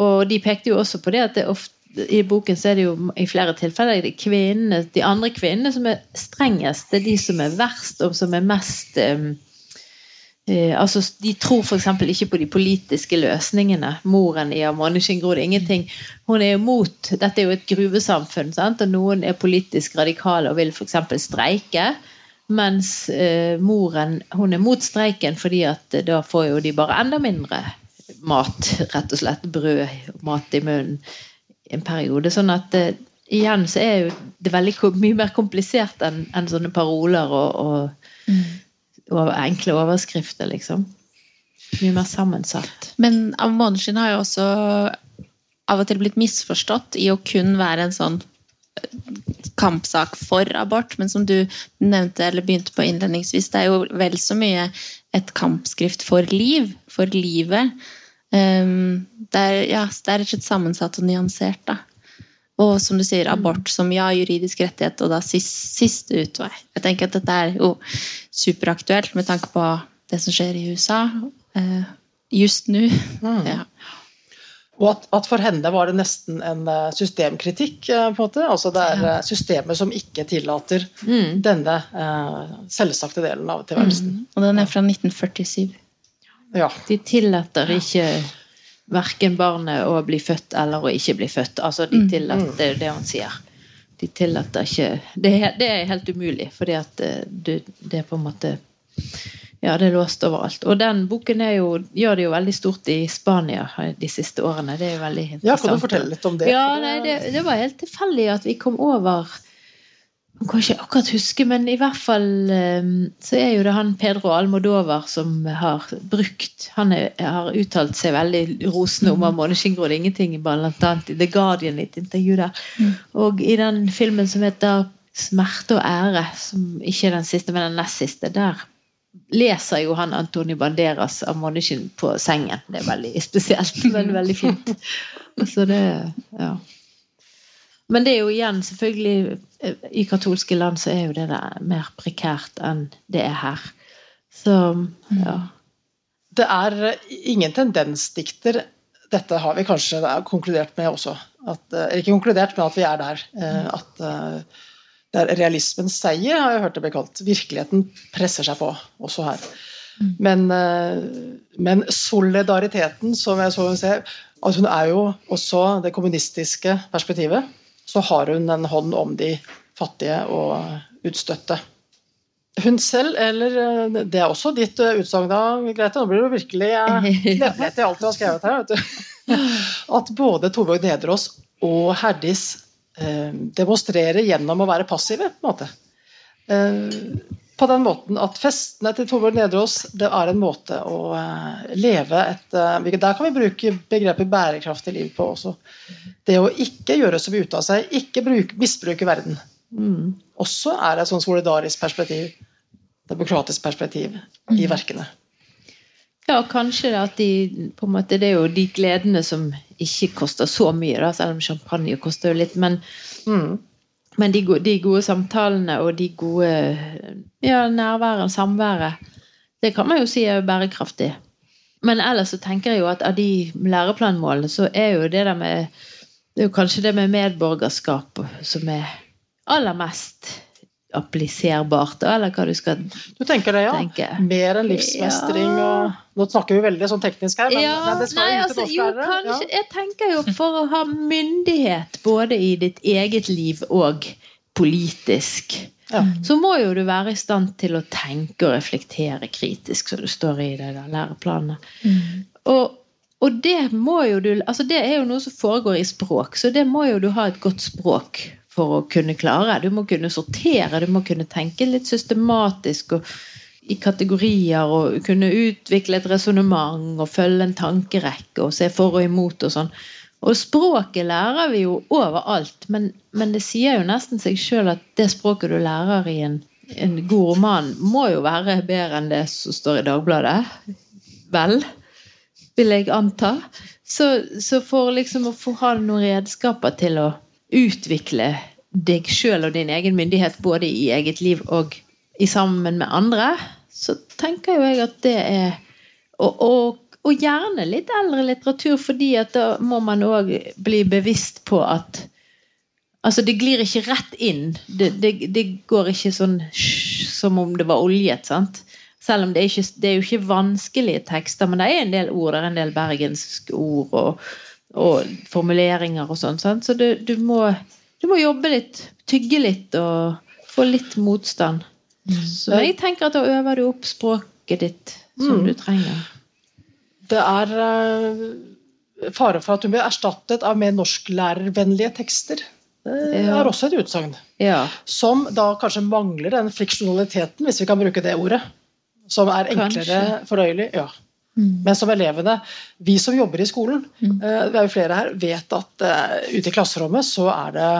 Og de pekte jo også på det at det ofte, i boken så er det jo i flere tilfeller de, kvinnene, de andre kvinnene som er strengest. Det er de som er verst, og som er mest um, uh, altså, de tror f.eks. ikke på de politiske løsningene. Moren i Amandekinn Grod ingenting. Hun er jo mot Dette er jo et gruvesamfunn, sant? og noen er politisk radikale og vil f.eks. streike. Mens uh, moren hun er mot streiken fordi at da får jo de bare enda mindre mat. Rett og slett brød mat i munnen en periode. Sånn at eh, igjen så er jo det veldig mye mer komplisert enn en sånne paroler og, og mm enkle overskrifter, liksom. Mye mer sammensatt. Men av måneskinn har jo også av og til blitt misforstått i å kun være en sånn eh, kampsak for abort, men som du nevnte eller begynte på innledningsvis, det er jo vel så mye et kampskrift for liv, for livet. Um, det, er, ja, det er rett og slett sammensatt og nyansert, da. Og som du sier, abort som ja, juridisk rettighet, og da siste, siste utvei. Jeg tenker at dette er jo superaktuelt med tanke på det som skjer i USA uh, just nå. Mm. Ja. Og at, at, for henne var det nesten en eh, systemkritikk. Eh, på en måte. Altså Det er ja. Systemet som ikke tillater mm. denne uh, selvsagte delen av tilværelsen. Mm. Og den er fra 1947. Ja. De tillater ikke verken barnet å bli født eller å ikke bli født. Altså, de mm. tillater, Det det han sier. De tillater ikke Det det er helt umulig, fordi at eh, det, det, er på en måte Ja, det er låst overalt. Og den boken jo, gjør det jo veldig stort i Spania de siste årene. Det er jo veldig interessant. Ja, Kan du fortelle litt om det? Ja, nei, det, det var helt tilfeldig at vi kom over jeg kan ikke akkurat huske, men i hvert fall ehm, så er jo det han Pedro Almodovar som har brukt Han er, har uttalt seg veldig rosende om mm. Måneskinn er ingenting, blant annet i The Guardian i et intervju der. Mm. Og i den filmen som heter 'Smerte og ære', som ikke er den siste, men den nest siste, der leser jo han Antoni Banderas av Måneskinn på sengen. Det er veldig spesielt, men veldig fint. <laughs> Så det, ja. Men det er jo igjen, selvfølgelig eh, I katolske land så er jo det der mer prekært enn det er her. Så ja. Det er ingen tendensdikter Dette har vi kanskje konkludert med også. At, eh, ikke konkludert, men at vi er der. Eh, at det er realismens seier, har jeg hørt det bli kalt. Virkeligheten presser seg på, også her. Men, men solidariteten, som jeg så hun ser, altså hun er jo også det kommunistiske perspektivet så har hun en hånd om de fattige og utstøtte. Hun selv, eller eh, Det er også ditt eh, utsagn da, Grete. Nå blir det virkelig kneblet eh, <laughs> i alt du har skrevet her. vet du. At både Torbjørg Nederås og Herdis demonstrerer gjennom å være passive. på en måte på den måten at festene til Torbjørn Nedreås det er en måte å uh, leve et uh, Der kan vi bruke begrepet bærekraftig liv på også. Det å ikke gjøre så mye ut av seg, ikke bruke, misbruke verden. Mm. Også er det et sånn solidarisk perspektiv, demokratisk perspektiv, mm. i verkene. Ja, kanskje at de på en måte, Det er jo de gledene som ikke koster så mye, da, selv om champagne koster jo litt. men mm Men de gode, de gode samtalene og de gode ja, nærværet, samværet, det kan man jo si er bærekraftig. Men ellers så tenker jeg jo at av de læreplanmålene så er jo det der med Det er jo kanskje det med medborgerskap som er aller mest appliserbart, da, eller hva du skal Du tenker det, ja? tenke. Mer enn livsmestring og Nå snakker vi veldig sånn teknisk her, men, ja, men det skal nei, jo ikke altså, jo, Jeg tenker jo for å ha myndighet både i ditt eget liv og politisk, Ja. så må jo du være i stand til å tenke og reflektere kritisk, som det står i det der læreplanet. Og, og det må jo du Altså det er jo noe som foregår i språk, så det må jo du ha et godt språk for å kunne klare. Du må kunne sortere, du må kunne tenke litt systematisk og i kategorier og kunne utvikle et resonnement og følge en tankerekke og se for og imot og sånn. Og språket lærer vi jo overalt, men, men det sier jo nesten seg sjøl at det språket du lærer i en, en god roman, må jo være bedre enn det som står i Dagbladet. Vel, vil jeg anta. Så, så for liksom å få ha noen redskaper til å utvikle deg sjøl og din egen myndighet både i eget liv og i sammen med andre, så tenker jo jeg at det er Og, og, og gjerne litt eldre litteratur, fordi at da må man òg bli bevisst på at Altså, det glir ikke rett inn. Det, det, det går ikke sånn som om det var oljet, sant? Selv om det er, ikke, det er jo ikke vanskelige tekster, men det er en del ord, det er en del bergenske ord og, og formuleringer og sånn. Så du, du, må, du må jobbe litt, tygge litt og få litt motstand. Så jeg tenker at da øver du opp språket ditt som Mm. du trenger. Det er eh, fare for at du blir erstattet av mer norsklærervennlige tekster. Det Ja. er også et utsagn. Ja, Som da kanskje mangler den friksjonaliteten, hvis vi kan bruke det ordet. Som er enklere Kanskje. fordøyelig. Ja. Men som elevene, vi som jobber i skolen, eh, vi er jo flere her, vet at eh, ute i klasserommet så er det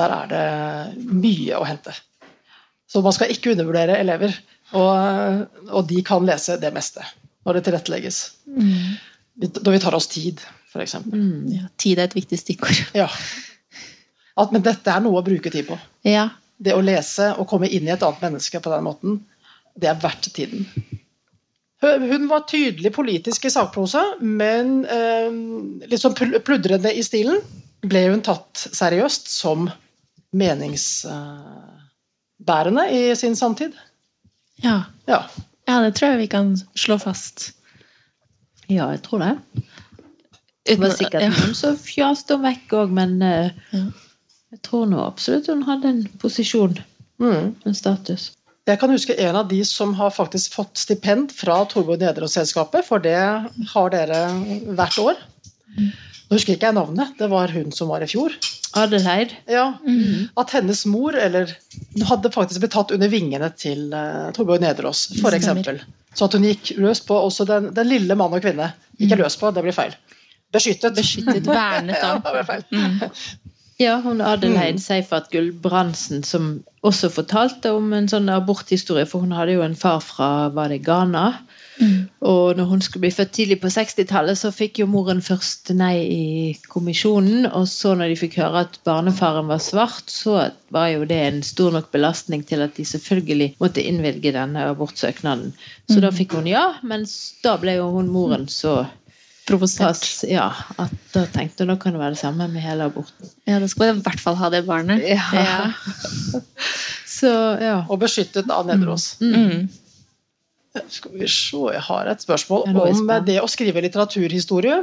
der er det mye å hente. Så man skal ikke undervurdere elever. Og, og de kan lese det meste når det tilrettelegges. Når vi tar oss tid, f.eks. mm. Ja, tid er et viktig stikkord. <laughs> Ja. At, men dette er noe å bruke tid på. Ja. Det å lese og komme inn i et annet menneske på den måten, det er verdt tiden. Hun var tydelig politisk i sakprosa, men eh, litt sånn pludrende i stilen. Ble hun tatt seriøst som meningsbærende i sin samtid? Ja. Ja. ja, det tror jeg vi kan slå fast. ja, jeg tror det. Det var sikkert ja. noen som fjaste henne vekk òg, men eh, Ja. jeg tror nå absolutt hun hadde en posisjon, Mm. en status. Jeg kan huske en av de som har faktisk fått stipend fra Torborg Nederås-selskapet, for det har dere hvert år. Nå husker ikke jeg navnet, det var hun som var i fjor. Adelheid. Ja, Mhm. At hennes mor eller, hadde faktisk blitt tatt under vingene til uh, Torborg Nederås, for eksempel. Så at hun gikk løs på også den, den lille mann og kvinne. Ikke løs på, det blir feil. Beskyttet. Beskyttet, vernet <laughs> Ja, det ble feil. Mm. Ja, hun Adelheid Mm. Seifert Gulbrandsen, som også fortalte om en sånn aborthistorie, for hun hadde jo en far fra var det Ghana. Mm. Og når hun skulle bli født tidlig på 60-tallet, så fikk jo moren først nei i kommisjonen. Og så når de fikk høre at barnefaren var svart, så var jo det en stor nok belastning til at de selvfølgelig måtte innvilge denne abortsøknaden. Så da fikk hun ja, men da ble jo hun moren så Provosert. ja, at da tenkte hun da kan det være det samme med hele aborten. Ja, da skal vi i hvert fall ha det barnet. Ja. <laughs> Så ja. Og beskyttet av Nederås. Mm. Skal vi se, jeg har et spørsmål Ja, om det å skrive litteraturhistorie.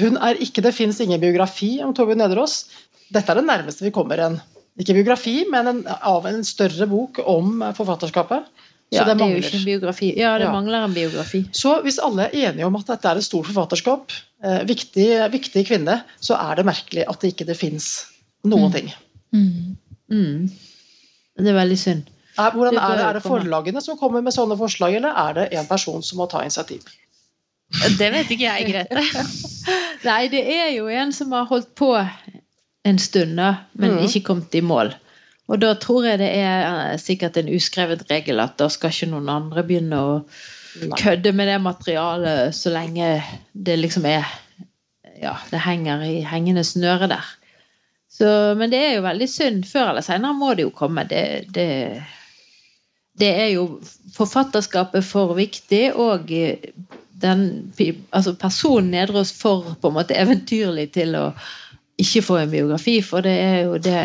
Hun er ikke, Det fins ingen biografi om Torbjørn Nederås. Dette er det nærmeste vi kommer en ikke biografi, men en, av en større bok om forfatterskapet. Så ja, det det er jo mangler. ikke en biografi. Ja, det Ja. mangler en biografi. Så hvis alle er enige om at dette er et stort forfatterskap, eh, viktig, viktig kvinne, så er det merkelig at det ikke det fins noen ting. Mm. Mm. Det er veldig synd. Er, hvordan er det, er det forlagene som kommer med sånne forslag, eller er det en person som må ta initiativ? Det vet ikke jeg, Grete. <laughs> Nei, det er jo en som har holdt på en stund, men Mhm. ikke kommet i mål. Og da tror jeg det er eh, sikkert en uskrevet regel at da skal ikke noen andre begynne å kødde med det materialet så lenge det liksom er Ja, det henger i hengende snøre der. Så, men det er jo veldig synd. Før eller senere må det jo komme. Det, det, det er jo forfatterskapet for viktig, og den altså personen Nedreås for på en måte eventyrlig til å ikke få en biografi, for det er jo det,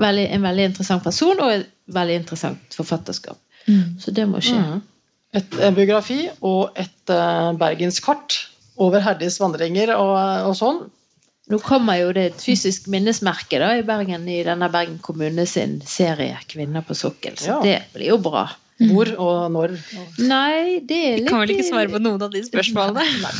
veldig, en veldig interessant person og et veldig interessant forfatterskap. Mm. Så det må skje. Mm. Et, en biografi og et uh, bergenskart over Herdis vandringer og, og, sånn. Nå kommer jo det et fysisk minnesmerke da, i Bergen i denne Bergen kommune sin serie 'Kvinner på sokkel', så ja. det blir jo bra. Hvor og når? Nei, det er litt Vi kan vel ikke svare på noen av de spørsmålene.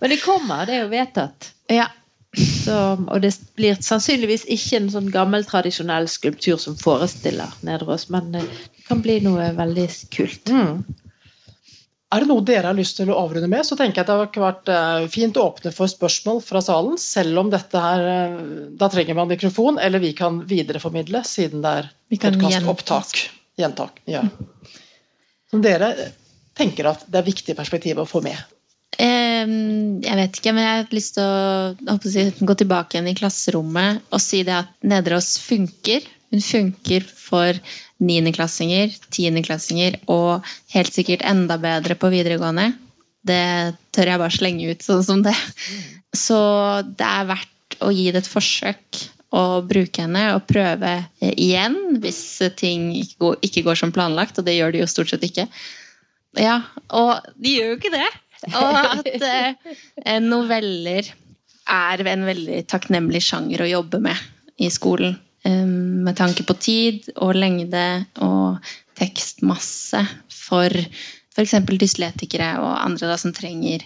Men det kommer, det er jo vedtatt. Ja. Så, og det blir sannsynligvis ikke en sånn gammel, tradisjonell skulptur som forestiller Nedreås, men eh, det kan bli noe veldig kult. Mm. Er det noe dere har lyst til å avrunde med, så tenker jeg at det har vært eh, fint å åpne for spørsmål fra salen, selv om dette her eh, Da trenger man mikrofon, eller vi kan videreformidle, siden det er podkastopptak. Gjentak. Ja. Som dere tenker at det er viktig perspektiv å få med. Jeg vet ikke, men jeg har lyst til å, å gå tilbake igjen i klasserommet og si det at Nedreås funker. Hun funker for niendeklassinger, tiendeklassinger og helt sikkert enda bedre på videregående. Det tør jeg bare slenge ut sånn som det. Så det er verdt å gi det et forsøk og bruke henne og prøve igjen hvis ting ikke går, ikke går som planlagt, og det gjør de jo stort sett ikke. Ja, og de gjør jo ikke det. Og at eh, noveller er en veldig takknemlig sjanger å jobbe med i skolen. Um, med tanke på tid og lengde og tekstmasse for f.eks. dysletikere og andre da, som trenger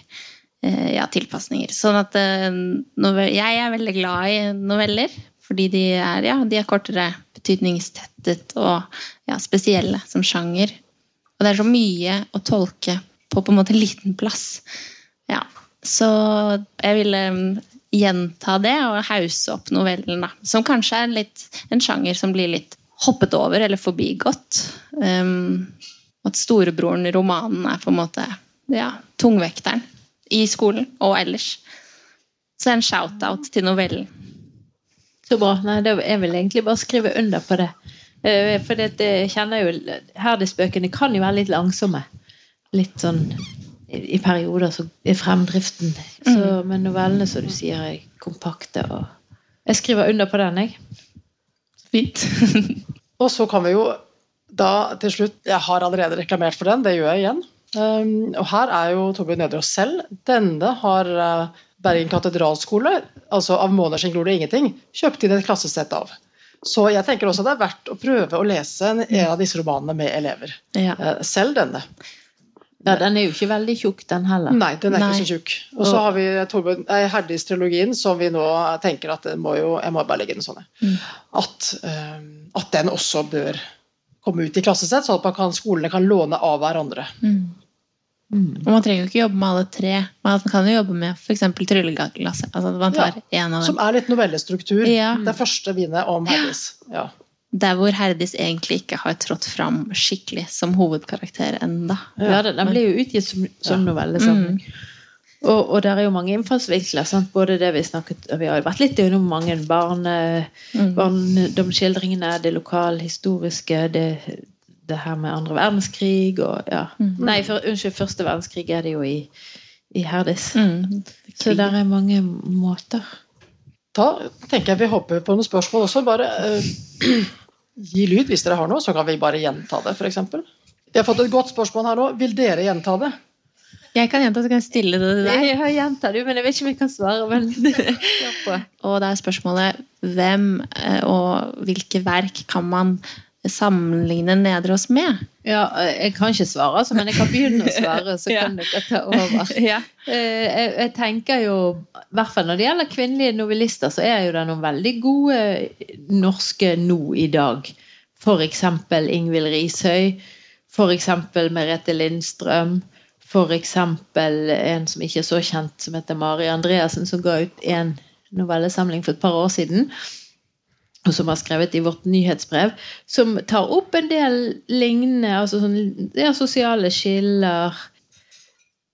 eh, ja, tilpasninger. Sånn at uh, Jeg er veldig glad i noveller, fordi de er, ja, de er kortere, betydningstettet og ja, spesielle som sjanger. Og det er så mye å tolke på på en måte liten plass. Ja. Så jeg ville um, gjenta det og hause opp novellen, da. Som kanskje er litt, en sjanger som blir litt hoppet over eller forbigått. Um, at storebroren i romanen er på en måte ja, tungvekteren i skolen og ellers. Så en shout-out til novellen. Så bra. Nei, det, jeg vil egentlig bare skrive under på det. Eh, for det, det kjenner jo Herdis-bøkene kan jo være litt langsomme litt sånn i perioder så er fremdriften så, mm. Men novellene, som du sier, er kompakte. og Jeg skriver under på den, jeg. Fint. <laughs> og så kan vi jo da til slutt Jeg har allerede reklamert for den, det gjør jeg igjen. Um, og her er jo Torbjørn Nedreås selv. Denne har uh, Bergen katedralskole, altså av måneder sin glorie ingenting, kjøpt inn et klassesett av. Så jeg tenker også det er verdt å prøve å lese en, en av disse romanene med elever. Ja. Uh, selv denne. Ja, Den er jo ikke veldig tjukk, den heller. Nei, den er Nei. ikke så tjukk. Og så har vi Herdis-trilogien, som vi nå tenker at må jo, jeg må bare legge den sånn. Mm. At, um, at, den også bør komme ut i klassesett, sånn at kan, skolene kan låne av hverandre. Mm. Mm. Og man trenger jo ikke jobbe med alle tre. Man kan jo jobbe med f.eks. trylleglasset. Altså man tar ja, en av dem. Som er litt novellestruktur. Ja. Det første vinet om Herdis. Ja der hvor Herdis egentlig ikke har trådt fram skikkelig som hovedkarakter enda. Ja, Den blir jo utgitt som, som novelle. Mm. Og, og det er jo mange innfallsvinkler. Sant? Både det Vi snakket, vi har jo vært litt gjennom mange barne, mm. barndomsskildringene, det lokalhistoriske, det, det her med andre verdenskrig og ja. Mm. Nei, for, unnskyld, første verdenskrig er det jo i, i Herdis. Mm. Så det er mange måter. Da tenker jeg vi hopper på noen spørsmål også. Bare uh, gi lyd hvis dere har noe, så kan vi bare gjenta det, f.eks. Vi har fått et godt spørsmål her nå. Vil dere gjenta det? Jeg kan gjenta, så kan jeg stille det til deg. Jeg har gjenta det, men jeg vet ikke om jeg kan svare. Men... <laughs> og da er spørsmålet hvem eh, og hvilke verk kan man sammenligne oss med? Ja, jeg kan ikke svare, altså, men jeg kan begynne å svare, så <laughs> kan ja. dere ta over. <laughs> ja. Eh, jeg, jeg, tenker jo, i hvert fall når det gjelder kvinnelige novellister, så er jo det noen veldig gode norske nå i dag. Eksempel Ingvild Rishøi. Eksempel Merete Lindstrøm. Eksempel en som ikke er så kjent, som heter Mari Andreassen, som ga ut en novellesamling for et par år siden og <laughs> som har skrevet i vårt nyhetsbrev, som tar opp en del lignende altså sånn, ja, sosiale skiller,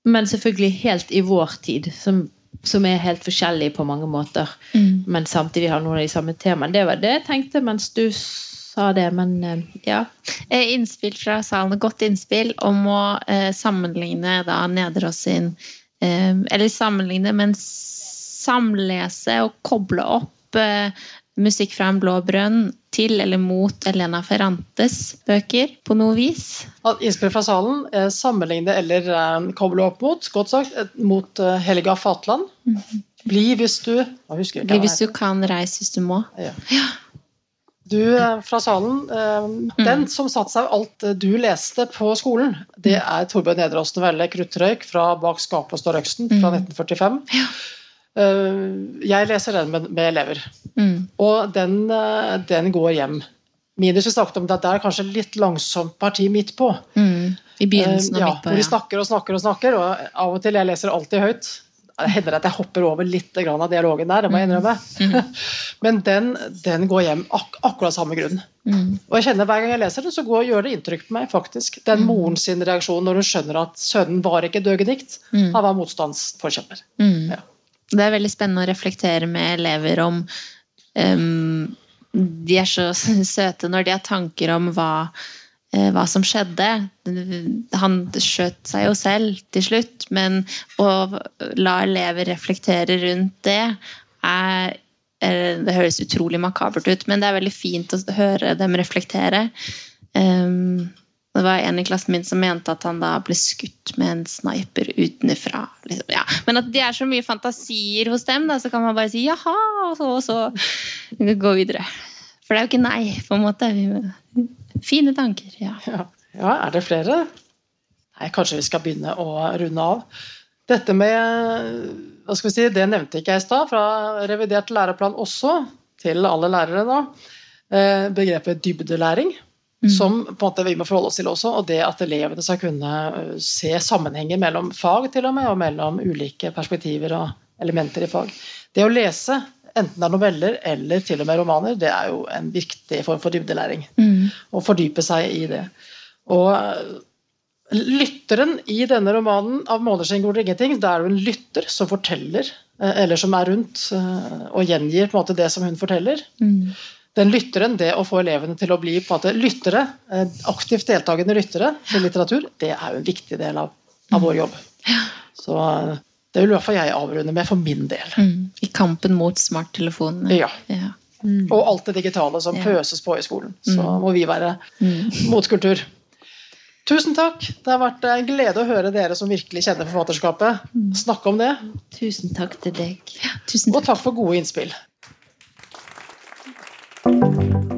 men selvfølgelig helt i vår tid. Som som er helt forskjellige på mange måter, Mm. men samtidig har noen av de samme temaene. Det var det jeg tenkte mens du sa det, men eh, ja. Innspill fra salen, godt innspill om å eh, sammenligne da Nederås sin eh, Eller sammenligne, men samlese og koble opp eh, musikk fra en blå brønn til eller mot Elena Ferrantes bøker på noe vis. At Innspill fra salen eh, sammenligne eller eh, koble opp mot, godt sagt, eh, mot Helga Fatland. Bli hvis du husker Bli hvis du kan, reis hvis du må. Ja. Du eh, fra salen, den som satte seg alt du leste på skolen, det er Torbjørn Nedreås novelle 'Kruttrøyk' fra 'Bak skapet står øksen' fra 1945. Eh, Jeg leser den med, med elever, Mm. og den, eh, den går hjem. Minus vi snakket om at det er kanskje litt langsomt parti midt på. Mm. I begynnelsen Eh, og ja, midt på. hvor de snakker og snakker og snakker, og av og til jeg leser alltid høyt. Det hender at jeg hopper over litt av dialogen der, det må jeg innrømme. <laughs> Men den, den går hjem ak akkurat samme grunn. Mm. Og jeg kjenner Hver gang jeg leser den, så går, gjør det inntrykk på meg. faktisk. Den moren sin reaksjon når hun skjønner at sønnen var ikke døgenikt, Mm. han var motstandsforkjemper. Mm. Ja. Det er veldig spennende å reflektere med elever om um, De er så <laughs> søte når de har tanker om hva, uh, hva som skjedde. Han skjøt seg jo selv til slutt, men å la elever reflektere rundt det er Det høres utrolig makabert ut, men det er veldig fint å høre dem reflektere. Um, det var en i klassen min som mente at han da ble skutt med en sniper utenfra. Liksom. Ja. Men at det er så mye fantasier hos dem, da, så kan man bare si jaha, og så, og så gå videre. For det er jo ikke nei, på en måte. Fine tanker, ja. Ja. ja, er det flere? Nei, kanskje vi skal begynne å runde av. Dette med hva skal vi si, Det nevnte ikke jeg i stad, fra revidert læreplan også, til alle lærere da. Eh, Begrepet dybdelæring. Som på en måte vi må forholde oss til også, og det at elevene skal kunne eh, se sammenhenger mellom fag til og med, og mellom ulike perspektiver og elementer i fag. Det å lese, enten det er noveller eller til og med romaner, det er jo en viktig form for dybdelæring. Mm. Å fordype seg i det. Og eh, lytteren i denne romanen av 'Måneskinn det ingenting', da er det jo en lytter som forteller, eh, eller som er rundt og gjengir på en måte det som hun forteller. Mm. Den lytteren, det å få elevene til å bli på en måte lyttere, eh, aktivt deltakende lyttere til litteratur, det er jo en viktig del av, av vår jobb. Så eh, det vil i hvert fall jeg avrunde med for min del. Mm. I kampen mot smarttelefonene. Ja. Ja. Og alt det digitale som Ja. pøses på i skolen. Så må vi være Mm. motkultur. Tusen takk. Det har vært en glede å høre dere som virkelig kjenner forfatterskapet, snakke om det. Tusen takk til deg. Tusen takk. Og takk for gode innspill. Thank you.